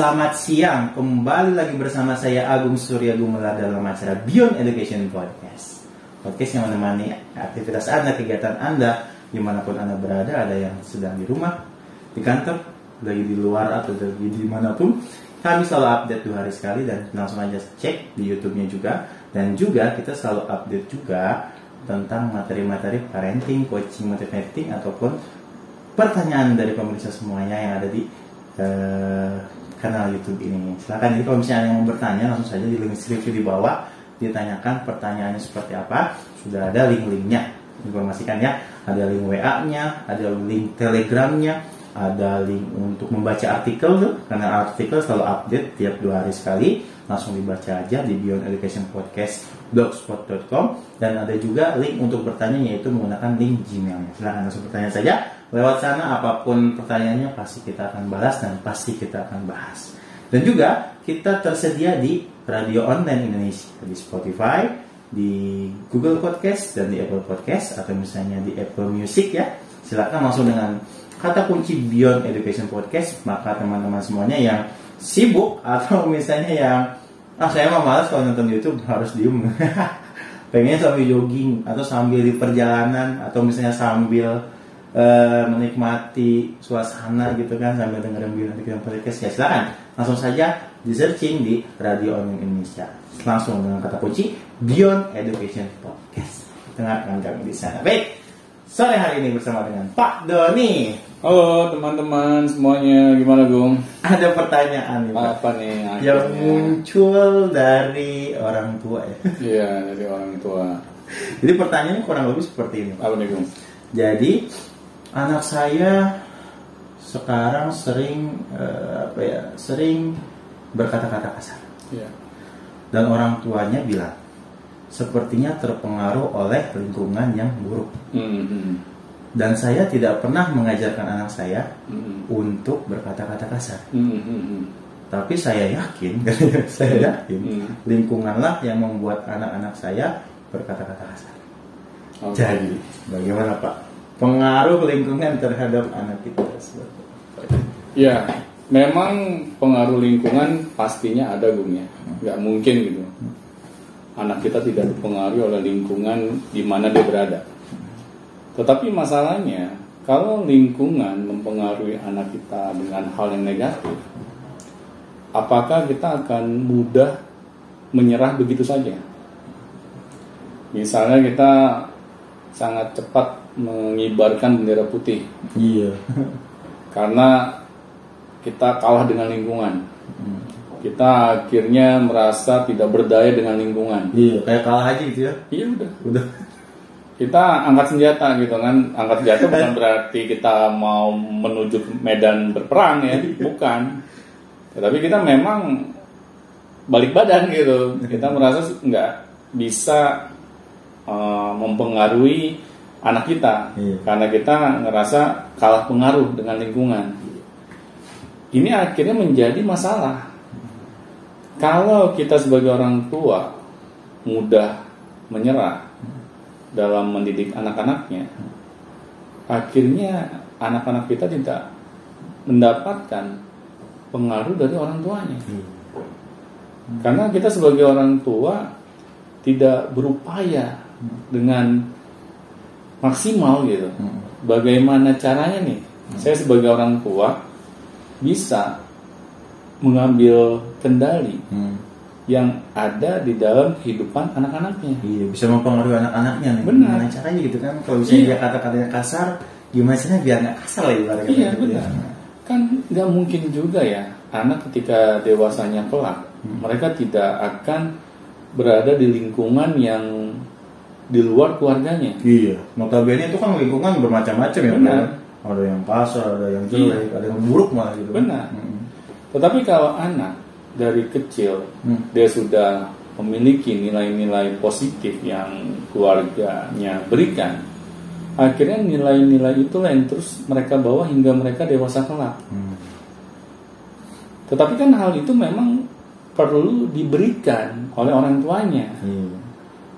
selamat siang. Kembali lagi bersama saya Agung Surya Gumela dalam acara Beyond Education Podcast. Podcast yang menemani aktivitas Anda, kegiatan Anda, di mana pun Anda berada, ada yang sedang di rumah, di kantor, lagi di luar atau lagi di mana pun. Kami selalu update dua hari sekali dan langsung aja cek di YouTube-nya juga. Dan juga kita selalu update juga tentang materi-materi parenting, coaching, motivating ataupun pertanyaan dari pemirsa semuanya yang ada di uh, kanal YouTube ini. Silahkan jadi kalau misalnya yang mau bertanya langsung saja di link deskripsi di bawah ditanyakan pertanyaannya seperti apa. Sudah ada link-linknya. Informasikan ya. Ada link WA-nya, ada link Telegram-nya, ada link untuk membaca artikel tuh karena artikel selalu update tiap dua hari sekali langsung dibaca aja di Beyond Education Podcast blogspot.com dan ada juga link untuk bertanya yaitu menggunakan link Gmailnya silahkan langsung bertanya saja lewat sana apa pun pertanyaannya pasti kita akan balas dan pasti kita akan bahas. Dan juga kita tersedia di radio online Indonesia di Spotify di Google Podcast dan di Apple Podcast atau misalnya di Apple Music ya. Silakan langsung dengan kata kunci Beyond Education Podcast maka teman-teman semuanya yang sibuk atau misalnya yang ah saya mah malas kalau nonton YouTube harus diem. Pengennya sambil jogging atau sambil di perjalanan atau misalnya sambil uh, menikmati suasana gitu kan sambil dengerin Education Podcast ya silakan langsung saja di searching di Radio Online Indonesia langsung dengan kata kunci Beyond Education Podcast dengarkan kami di sana baik sore hari ini bersama dengan Pak Doni Halo teman-teman semuanya, gimana Gung? Ada pertanyaan nih Pak. Apa nih? Yang muncul dari orang tua ya. Iya, dari orang tua. Jadi pertanyaannya kurang lebih seperti ini. Pak. Apa nih Gung? Jadi anak saya sekarang sering uh, apa ya, sering berkata-kata kasar. Iya. Dan orang tuanya bilang sepertinya terpengaruh oleh lingkungan yang buruk. Mm -hmm dan saya tidak pernah mengajarkan anak saya mm-hmm. untuk berkata-kata kasar. Mm-hmm. Tapi saya yakin, saya yakin mm-hmm. lingkunganlah yang membuat anak-anak saya berkata-kata kasar. Okay. Jadi, bagaimana Pak? Pengaruh lingkungan terhadap anak kita. Ya, memang pengaruh lingkungan pastinya ada gumnya, nggak mungkin gitu. Anak kita tidak dipengaruhi oleh lingkungan di mana dia berada tetapi masalahnya, kalau lingkungan mempengaruhi anak kita dengan hal yang negatif, apakah kita akan mudah menyerah begitu saja? Misalnya kita sangat cepat mengibarkan bendera putih. Iya. Karena kita kalah dengan lingkungan. Hmm. Kita akhirnya merasa tidak berdaya dengan lingkungan. Iya, kayak kalah aja gitu ya. Iya udah. Udah kita angkat senjata gitu kan angkat senjata bukan berarti kita mau menuju medan berperang ya bukan tetapi kita memang balik badan gitu kita merasa nggak bisa uh, mempengaruhi anak kita iya. karena kita ngerasa kalah pengaruh dengan lingkungan ini akhirnya menjadi masalah kalau kita sebagai orang tua mudah menyerah dalam mendidik anak-anaknya, akhirnya anak-anak kita tidak mendapatkan pengaruh dari orang tuanya. Hmm. Karena kita sebagai orang tua tidak berupaya dengan maksimal gitu. Hmm. Bagaimana caranya nih? Hmm. Saya sebagai orang tua bisa mengambil kendali yang ada di dalam kehidupan anak-anaknya. Iya, bisa mempengaruhi anak-anaknya nih. Benar. Gimana caranya gitu kan? Kalau misalnya iya. dia kata-katanya kasar, gimana caranya biar nggak kasar lah ibaratnya. Iya, gitu benar. Ya. Kan nggak mungkin juga ya anak ketika dewasanya kelak, hmm. mereka tidak akan berada di lingkungan yang di luar keluarganya. Iya, notabene itu kan lingkungan bermacam-macam ya. Benar. Ada yang kasar, ada yang jelek, iya. ada yang buruk malah gitu. Benar. Hmm. Tetapi kalau anak dari kecil hmm. dia sudah memiliki nilai-nilai positif yang keluarganya berikan akhirnya nilai-nilai itulah yang terus mereka bawa hingga mereka dewasa kelak hmm. tetapi kan hal itu memang perlu diberikan oleh orang tuanya hmm.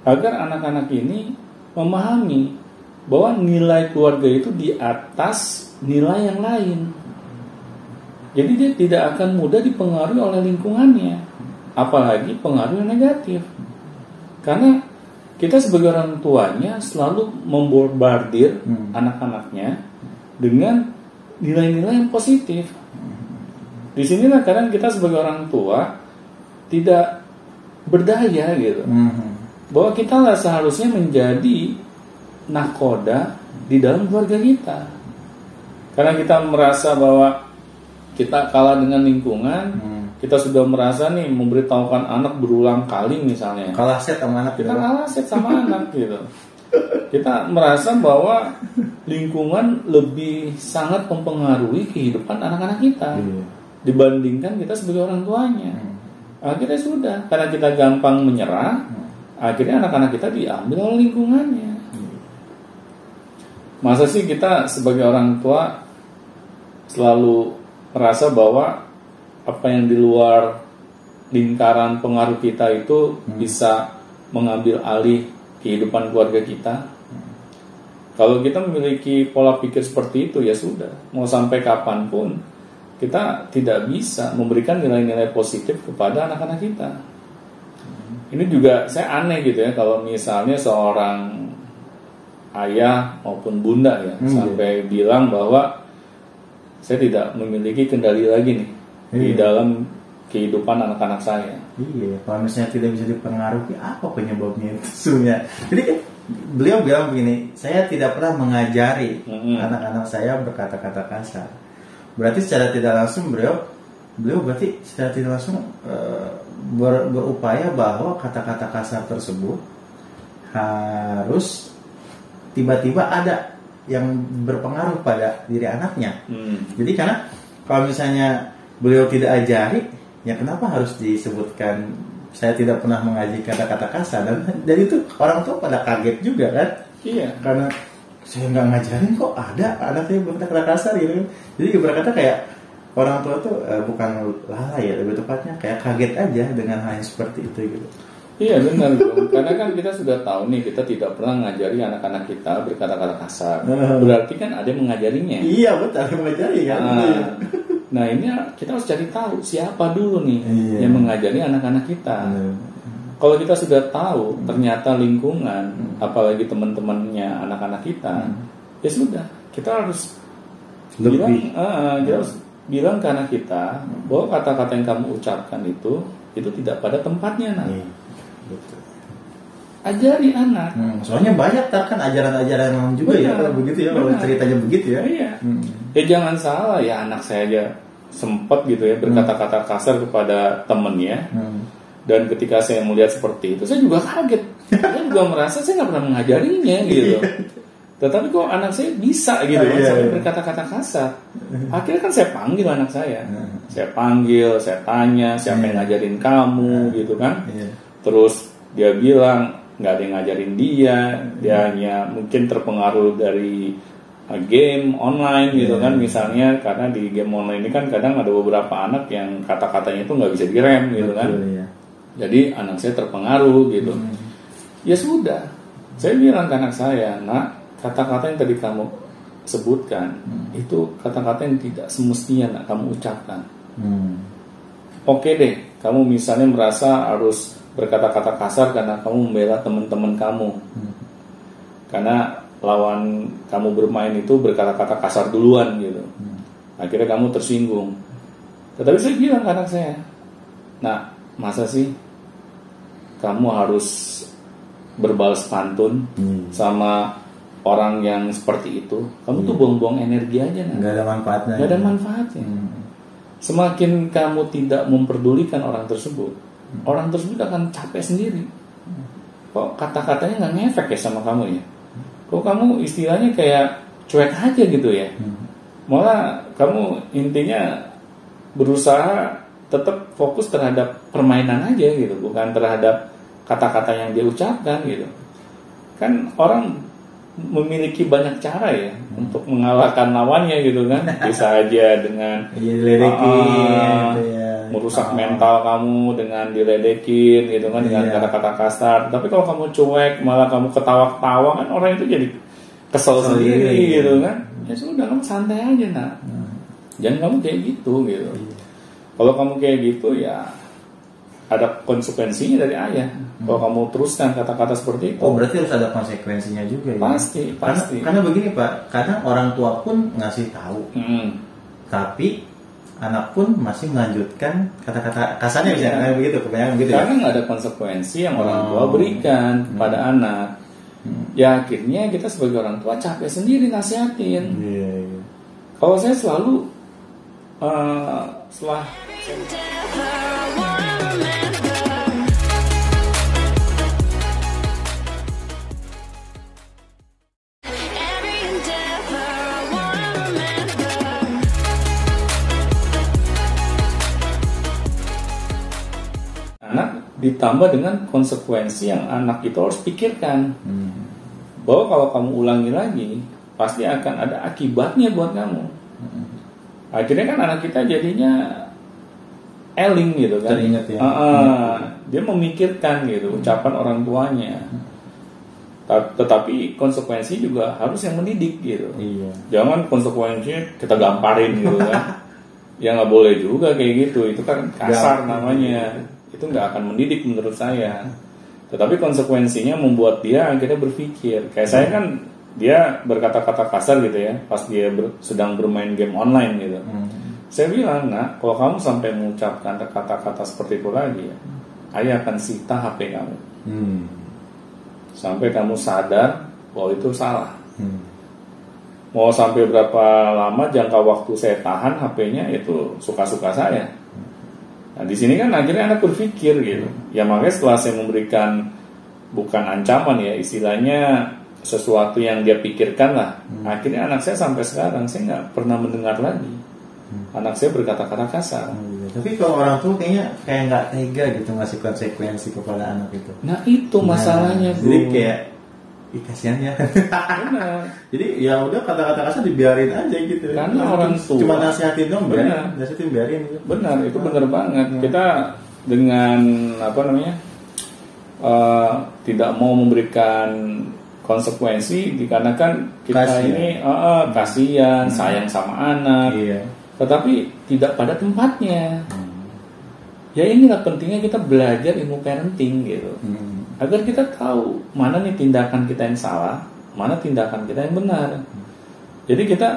Agar anak-anak ini memahami bahwa nilai keluarga itu di atas nilai yang lain Jadi dia tidak akan mudah dipengaruhi oleh lingkungannya, apalagi pengaruh yang negatif. Karena kita sebagai orang tuanya selalu membombardir Hmm. anak-anaknya dengan nilai-nilai yang positif. Di sinilah kadang kita sebagai orang tua tidak berdaya gitu Hmm. Bahwa kita lah seharusnya menjadi nakoda di dalam keluarga kita. Karena kita merasa bahwa kita kalah dengan lingkungan, Hmm. kita sudah merasa nih memberitahukan anak berulang kali misalnya. Kalah set sama anak gitu. Kita kalah set sama anak gitu. Kita merasa bahwa lingkungan lebih sangat mempengaruhi kehidupan anak-anak kita Iya. dibandingkan kita sebagai orang tuanya. Hmm. Akhirnya sudah, karena kita gampang menyerah, akhirnya anak-anak kita diambil oleh lingkungannya. Masa sih kita sebagai orang tua selalu merasa bahwa apa yang di luar lingkaran pengaruh kita itu bisa mengambil alih kehidupan keluarga kita? Kalau kita memiliki pola pikir seperti itu ya sudah, mau sampai kapan pun kita tidak bisa memberikan nilai-nilai positif kepada anak-anak kita. Ini juga saya aneh gitu ya kalau misalnya seorang ayah maupun bunda ya Hmm, sampai bilang bahwa saya tidak memiliki kendali lagi nih di Iya. dalam kehidupan anak-anak saya. Iya, kalau misalnya tidak bisa dipengaruhi, apa penyebabnya itu sebenarnya? Jadi beliau bilang begini, saya tidak pernah mengajari Mm-mm. anak-anak saya berkata-kata kasar. Berarti secara tidak langsung beliau, beliau berarti secara tidak langsung eh, ber- berupaya bahwa kata-kata kasar tersebut harus tiba-tiba ada yang berpengaruh pada diri anaknya. Hmm. Jadi karena kalau misalnya beliau tidak ajari, ya kenapa harus disebutkan saya tidak pernah mengaji kata-kata kasar dan dan itu orang tua pada kaget juga kan Iya. karena saya nggak ngajarin kok ada anak saya berkata kasar gitu kan jadi berkata kayak orang tua tuh eh, bukan lalai ya lebih tepatnya kayak kaget aja dengan hal yang seperti itu gitu Iya benar Bung. Karena kan kita sudah tahu nih kita tidak pernah ngajari anak-anak kita berkata-kata kasar. Hmm. Berarti kan ada yang mengajarinya. iya betul mengajari kan Nah, nah ini kita harus cari tahu siapa dulu nih Iya. yang mengajari anak-anak kita. Hmm. Kalau kita sudah tahu ternyata lingkungan, apalagi teman-temannya anak-anak kita, ya sudah kita harus bilang, Lebih. ah, kita harus bilang ke anak kita bahwa kata-kata yang kamu ucapkan itu itu tidak pada tempatnya nak. Iya, betul. Ajari anak. Hmm, soalnya banyak tak kan ajaran-ajaran yang juga ya Benar. kalau begitu ya kalau Benar. ceritanya begitu ya. Iya. Hmm. Ya jangan salah ya anak saya aja sempat gitu ya berkata-kata kasar kepada temennya Hmm. dan ketika saya melihat seperti itu saya juga kaget. saya juga merasa saya nggak pernah mengajarinya gitu. Tetapi kok anak saya bisa gitu kan Iya, sampai iya. berkata-kata kasar. Akhirnya kan saya panggil anak saya. Hmm. Saya panggil, saya tanya siapa yang ngajarin kamu gitu kan. Iya. Terus dia bilang nggak ada yang ngajarin dia, dia hanya mungkin terpengaruh dari uh, game online gitu Iya. kan misalnya karena di game online ini kan kadang ada beberapa anak yang kata-katanya itu nggak bisa direm gitu kan. Jadi anak saya terpengaruh gitu. Hmm. Ya sudah, saya bilang ke anak saya, nak kata-kata yang tadi kamu sebutkan Hmm. itu kata-kata yang tidak semestinya nak kamu ucapkan. Hmm. Oke deh, kamu misalnya merasa harus berkata-kata kasar karena kamu membela teman-teman kamu. Hmm. Karena lawan kamu bermain itu berkata-kata kasar duluan gitu. Hmm. Akhirnya kamu tersinggung. Tetapi saya bilang ke anak saya, nah masa sih kamu harus berbalas pantun Hmm. sama orang yang seperti itu? Kamu tuh buang-buang energi aja nah. Nggak ada manfaatnya. Gak ada manfaatnya. Hmm. Semakin kamu tidak memperdulikan orang tersebut, orang tersebut akan capek sendiri. Kok kata-katanya nggak ngefek ya sama kamu ya? Kok kamu istilahnya kayak cuek aja gitu ya? Hmm. Malah kamu intinya berusaha tetap fokus terhadap permainan aja gitu, bukan terhadap kata-kata yang dia ucapkan gitu. Kan orang memiliki banyak cara ya untuk mengalahkan lawannya gitu kan. Bisa aja dengan Iya diledekin. Gitu ya. merusak Ah. mental kamu dengan diledekin gitu kan dengan Iya. kata-kata kasar. Tapi kalau kamu cuek malah kamu ketawa-ketawa kan orang itu jadi kesel Kesel sendiri sendiri. gitu kan. Ya sudah kamu santai aja nak. Hmm. jangan kamu kayak gitu gitu Iya. kalau kamu kayak gitu ya ada konsekuensinya dari ayah kalau kamu teruskan kata-kata seperti itu Oh berarti harus ada konsekuensinya juga ya? Pasti, Karena- pasti. Karena, begini pak, kadang orang tua pun ngasih tahu, Mm. tapi anak pun masih melanjutkan kata-kata kasarnya Iya. misalnya begitu, kebanyakan gitu ya. karena nggak ada konsekuensi yang orang tua Oh. berikan Hmm. pada anak Hmm. ya akhirnya kita sebagai orang tua capek sendiri nasihatin Iya, iya. kalau saya selalu eh, setelah ditambah dengan konsekuensi yang anak itu harus pikirkan Hmm. bahwa kalau kamu ulangi lagi pasti akan ada akibatnya buat kamu akhirnya kan anak kita jadinya eling gitu kan Teringat ya. Ah, ah. dia memikirkan gitu ucapan orang tuanya Ta- tetapi konsekuensi juga harus yang mendidik gitu Iya. jangan konsekuensinya kita gamparin gitu kan ya nggak boleh juga kayak gitu itu kan kasar Gampang. namanya itu nggak akan mendidik menurut saya tetapi konsekuensinya membuat dia akhirnya berpikir kayak saya kan dia berkata-kata kasar gitu ya pas dia ber- sedang bermain game online gitu Hmm. saya bilang nak kalau kamu sampai mengucapkan kata-kata seperti itu lagi ya ayah akan sita HP kamu Hmm. sampai kamu sadar bahwa itu salah Hmm. mau sampai berapa lama jangka waktu saya tahan HP-nya itu suka-suka saya. Nah di sini kan akhirnya anak berpikir gitu. Ya makanya setelah saya memberikan bukan ancaman ya istilahnya sesuatu yang dia pikirkan lah. Akhirnya anak saya sampai sekarang saya nggak pernah mendengar lagi. Anak saya berkata-kata kasar. Iya. Tapi kalau orang tua kayaknya kayak nggak tega gitu ngasih konsekuensi kepada anak itu. Nah itu masalahnya Nah. Jadi kayak, ih kasihan ya. Benar. Jadi ya udah kata-kata kasar dibiarin aja gitu. Karena Nah, orang tua- cuma nasihatin dong, Benar. Nasihatin biarin gitu. Benar, itu benar banget. Kita dengan apa namanya eh, tidak mau memberikan konsekuensi dikarenakan kita Kasihan. ini eh, kasihan, sayang sama anak, Iya. tetapi tidak pada tempatnya. Hmm. Ya inilah pentingnya kita belajar ilmu parenting gitu, Hmm. Agar kita tahu mana nih tindakan kita yang salah, mana tindakan kita yang benar. Jadi kita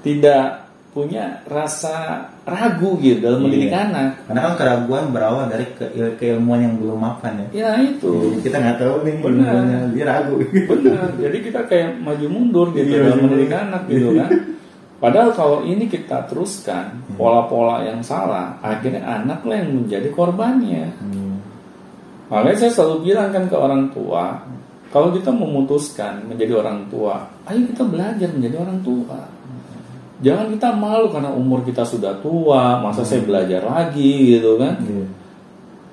tidak punya rasa ragu gitu dalam mendidik Iya. anak. Karena kan keraguan berawal dari ke- keilmuan yang belum mapan ya. Ya itu. Jadi kita nggak tahu nih Benar. ilmunya, dia ragu. Benar. Jadi kita kayak maju mundur gitu Iya, dalam mendidik anak gitu kan. Padahal kalau ini kita teruskan pola-pola yang salah, akhirnya anak lah yang menjadi korbannya. Hmm. Makanya saya selalu bilang kan ke orang tua, kalau kita memutuskan menjadi orang tua, ayo kita belajar menjadi orang tua. Jangan kita malu karena umur kita sudah tua, masa saya belajar lagi gitu kan. Iya.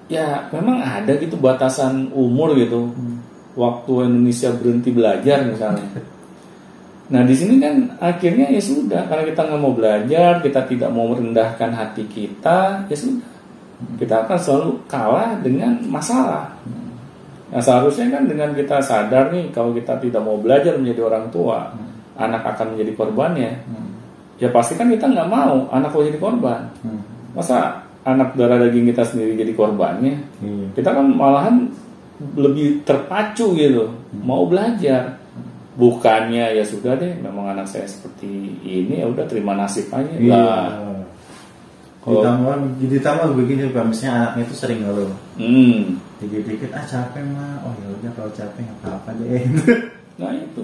Ya memang ada gitu batasan umur gitu. Waktu Indonesia berhenti belajar misalnya. Nah di sini kan akhirnya ya sudah karena kita nggak mau belajar, kita tidak mau merendahkan hati kita, ya sudah kita akan selalu kalah dengan masalah. Nah seharusnya kan dengan kita sadar nih kalau kita tidak mau belajar menjadi orang tua, anak akan menjadi korbannya. Hmm. Ya pasti kan kita nggak mau anak mau jadi korban. Hmm. Masa anak darah daging kita sendiri jadi korbannya? Iya. Kita kan malahan lebih terpacu gitu, mau belajar. Bukannya ya sudah deh, memang anak saya seperti ini ya udah terima nasib aja. Iya. Lah, Ditambah, ditambah begini misalnya anaknya itu sering ngeluh. hmm, Dikit-dikit, ah capek mah. Oh ya udah kalau capek nggak apa-apa deh. nah itu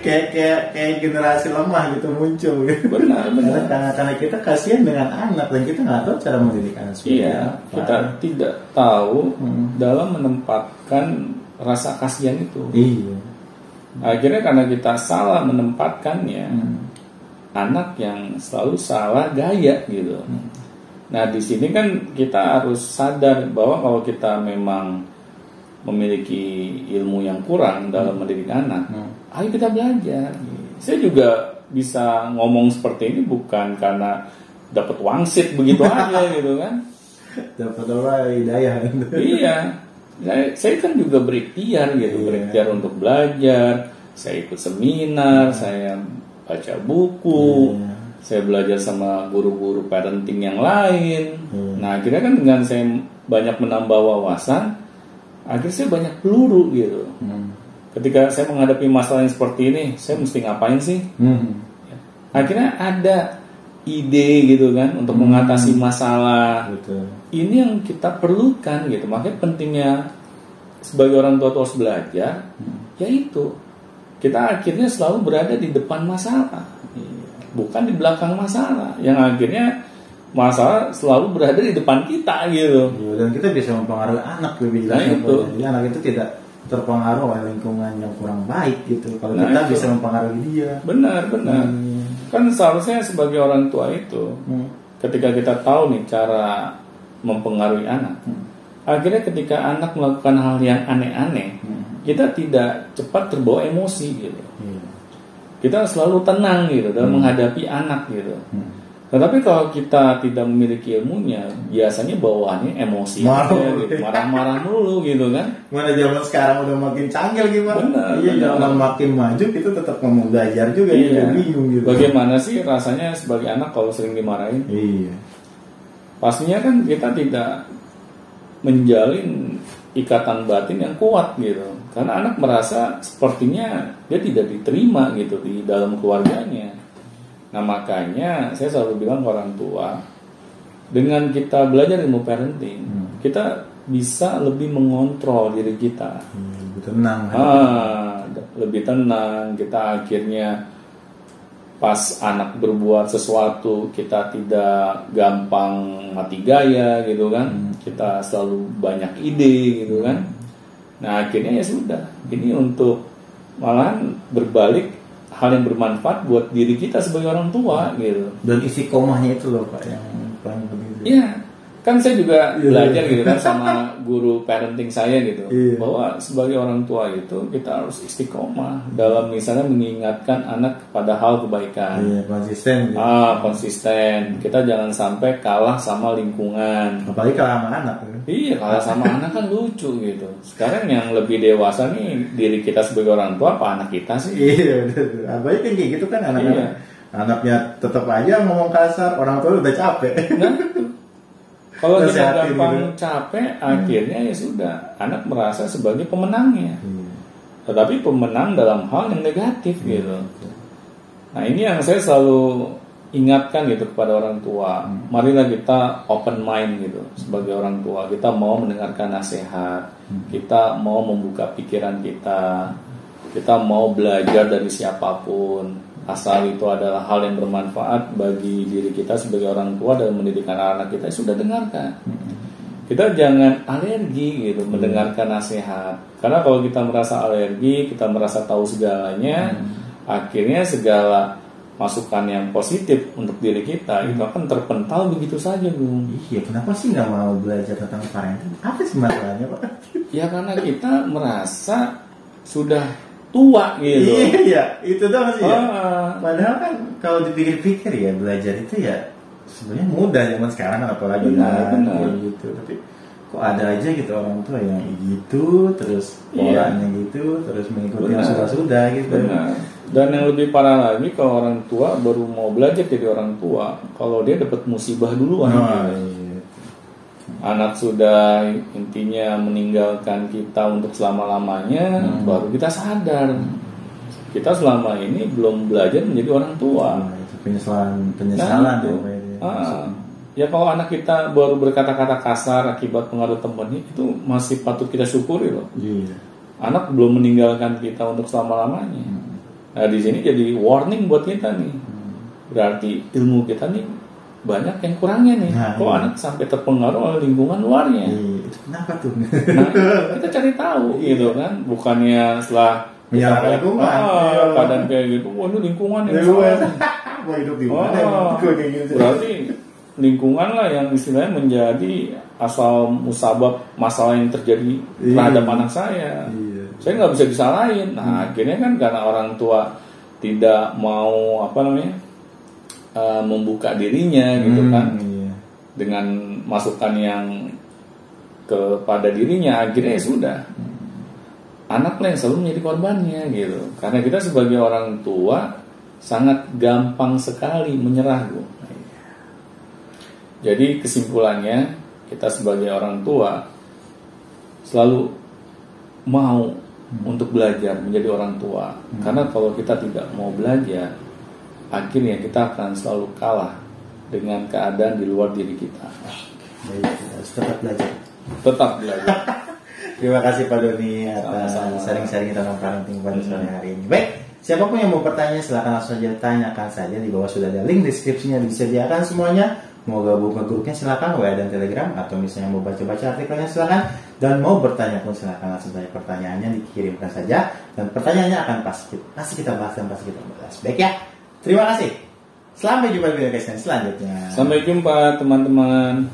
kayak kayak kayak generasi lemah gitu muncul gitu. benar Karena, benar. karena, karena kita kasihan dengan anak dan kita nggak tahu cara mendidik anak Iya, apa. kita tidak tahu Hmm. dalam menempatkan rasa kasihan itu. Iya. Akhirnya karena kita salah menempatkannya, Hmm. Anak yang selalu salah gaya gitu. Nah di sini kan kita harus sadar bahwa kalau kita memang memiliki ilmu yang kurang dalam mendidik anak, Hmm. ayo kita belajar. Saya juga bisa ngomong seperti ini bukan karena dapat wangsit begitu aja gitu kan. Dapat apa hidayah. iya, saya, saya kan juga berikhtiar gitu, Iya. berikhtiar untuk belajar. Saya ikut seminar, saya baca buku. Iya. saya belajar sama guru-guru parenting yang lain. Hmm. Nah akhirnya kan dengan saya banyak menambah wawasan, akhirnya saya banyak peluru gitu. Hmm. Ketika saya menghadapi masalah yang seperti ini, saya mesti ngapain sih? Hmm. Akhirnya ada ide gitu kan untuk Hmm. mengatasi masalah. Betul. Ini yang kita perlukan gitu. Makanya pentingnya sebagai orang tua harus belajar, yaitu kita akhirnya selalu berada di depan masalah, bukan di belakang masalah. Yang akhirnya masalah selalu berada di depan kita gitu. Iya, dan kita bisa mempengaruhi anak lebih Nah, itu. Jadi anak itu tidak terpengaruh oleh lingkungan yang kurang baik gitu. Kalau Nah, kita itu. bisa mempengaruhi dia. Benar, benar. Hmm. Kan seharusnya sebagai orang tua itu, Hmm. ketika kita tahu nih cara mempengaruhi anak, akhirnya ketika anak melakukan hal yang aneh-aneh, Hmm. Kita tidak cepat terbawa emosi gitu. Iya. Kita selalu tenang gitu dalam menghadapi anak gitu. Hmm. Tetapi kalau kita tidak memiliki ilmunya, biasanya bawaannya emosi, Marah. aja gitu. marah-marah mulu gitu kan. Mana zaman sekarang udah makin canggih gimana? Benar, iya, zaman makin maju kita tetap mau belajar juga Iya. bingung gitu. Bagaimana sih rasanya sebagai anak kalau sering dimarahin? Iya. Pastinya kan kita tidak menjalin ikatan batin yang kuat gitu. Karena anak merasa sepertinya dia tidak diterima gitu di dalam keluarganya. Nah makanya saya selalu bilang ke orang tua, dengan kita belajar ilmu parenting, Hmm. kita bisa lebih mengontrol diri kita. Iya, lebih tenang. Ah, lebih tenang. Kita akhirnya pas anak berbuat sesuatu kita tidak gampang mati gaya gitu kan. Kita selalu banyak ide gitu kan. Nah akhirnya ya sudah. Ini untuk malahan berbalik hal yang bermanfaat buat diri kita sebagai orang tua gitu. Dan isi komahnya itu loh Pak yang paling penting. Iya, kan saya juga Iya. belajar gitu kan sama guru parenting saya gitu, Iya. bahwa sebagai orang tua itu kita harus istiqomah dalam misalnya mengingatkan anak kepada hal kebaikan. Iya, konsisten gitu. Ah, konsisten. Kita jangan sampai kalah sama lingkungan. Apalagi kalau sama anak. ya. Iya, kalah sama anak kan lucu gitu. Sekarang yang lebih dewasa nih diri kita sebagai orang tua apa anak kita sih? Iya, betul. Apalagi kayak gitu kan anak-anak. Iya. Anaknya tetap aja ngomong kasar, orang tua udah capek. Nah, kalau kita gampang gitu. capek, akhirnya ya sudah, anak merasa sebagai pemenangnya. Iya. Tetapi pemenang dalam hal yang negatif gitu. Nah ini yang saya selalu ingatkan gitu kepada orang tua. Marilah kita open mind gitu sebagai orang tua. Kita mau mendengarkan nasihat, kita mau membuka pikiran kita, kita mau belajar dari siapa pun. Asal itu adalah hal yang bermanfaat bagi diri kita sebagai orang tua dalam mendidikan anak kita, ya sudah dengarkan. Kita jangan alergi gitu mendengarkan nasihat. Karena kalau kita merasa alergi kita merasa tahu segalanya akhirnya segala masukan yang positif untuk diri kita itu akan terpental begitu saja Bung Iya, kenapa sih nggak mau belajar tentang parenting? Apa sih masalahnya, Pak? ya karena kita merasa sudah tua gitu Iya, itu dong sih ya. Ah, Padahal kan kalau dipikir-pikir ya belajar itu ya sebenarnya mudah zaman sekarang apalagi Benar, kan benar. gitu. Tapi kok ada aja gitu orang tua yang gitu terus Iya. polanya gitu terus mengikuti yang sudah-sudah gitu. Benar. Dan yang lebih parah lagi kalau orang tua baru mau belajar jadi orang tua, kalau dia dapat musibah duluan. Nah, gitu. iya. Anak sudah intinya meninggalkan kita untuk selama-lamanya, Hmm. baru kita sadar kita selama ini belum belajar menjadi orang tua. Penyesalan penyesalan Nah, itu. ya, itu. Ah, ya kalau anak kita baru berkata-kata kasar akibat pengaruh temannya itu masih patut kita syukuri loh. Iya. Anak belum meninggalkan kita untuk selama-lamanya. Nah di sini jadi warning buat kita nih. Berarti ilmu kita nih banyak yang kurangnya nih. Nah, Kok iya. anak sampai terpengaruh oleh lingkungan luarnya? Iya, itu kenapa tuh? Nah, kita cari tahu gitu kan, bukannya setelah Menyalahkan lingkungan. ah, Iya. keadaan kayak gitu, wah ini lingkungan yang Lingkungan. salah. Mau hidup di Oh, mana? Gitu. berarti lingkungan lah yang istilahnya menjadi asal musabab masalah yang terjadi Iya. terhadap anak saya. Iya. Saya nggak bisa disalahin. Nah, akhirnya kan karena orang tua tidak mau apa namanya eh, membuka dirinya gitu Hmm, kan Iya. dengan masukan yang kepada dirinya akhirnya ya sudah anak lah yang selalu menjadi korbannya gitu karena kita sebagai orang tua sangat gampang sekali menyerah Bu. Jadi kesimpulannya kita sebagai orang tua selalu mau untuk belajar menjadi orang tua. Karena kalau kita tidak mau belajar, akhirnya kita akan selalu kalah dengan keadaan di luar diri kita. Baik, harus tetap belajar. Tetap belajar. Terima kasih Pak Doni atas sharing-sharing tentang parenting pada sore hari ini. Baik, siapa pun yang mau bertanya silahkan langsung saja tanyakan saja di bawah sudah ada link deskripsinya disediakan semuanya. Mau gabung ke grupnya silakan WA dan Telegram atau misalnya mau baca-baca artikelnya silakan dan mau bertanya pun silakan langsung saja pertanyaannya dikirimkan saja dan pertanyaannya akan pasti pasti kita bahas dan pasti kita bahas. Baik ya. Terima kasih. Sampai jumpa di video selanjutnya. Sampai jumpa teman-teman.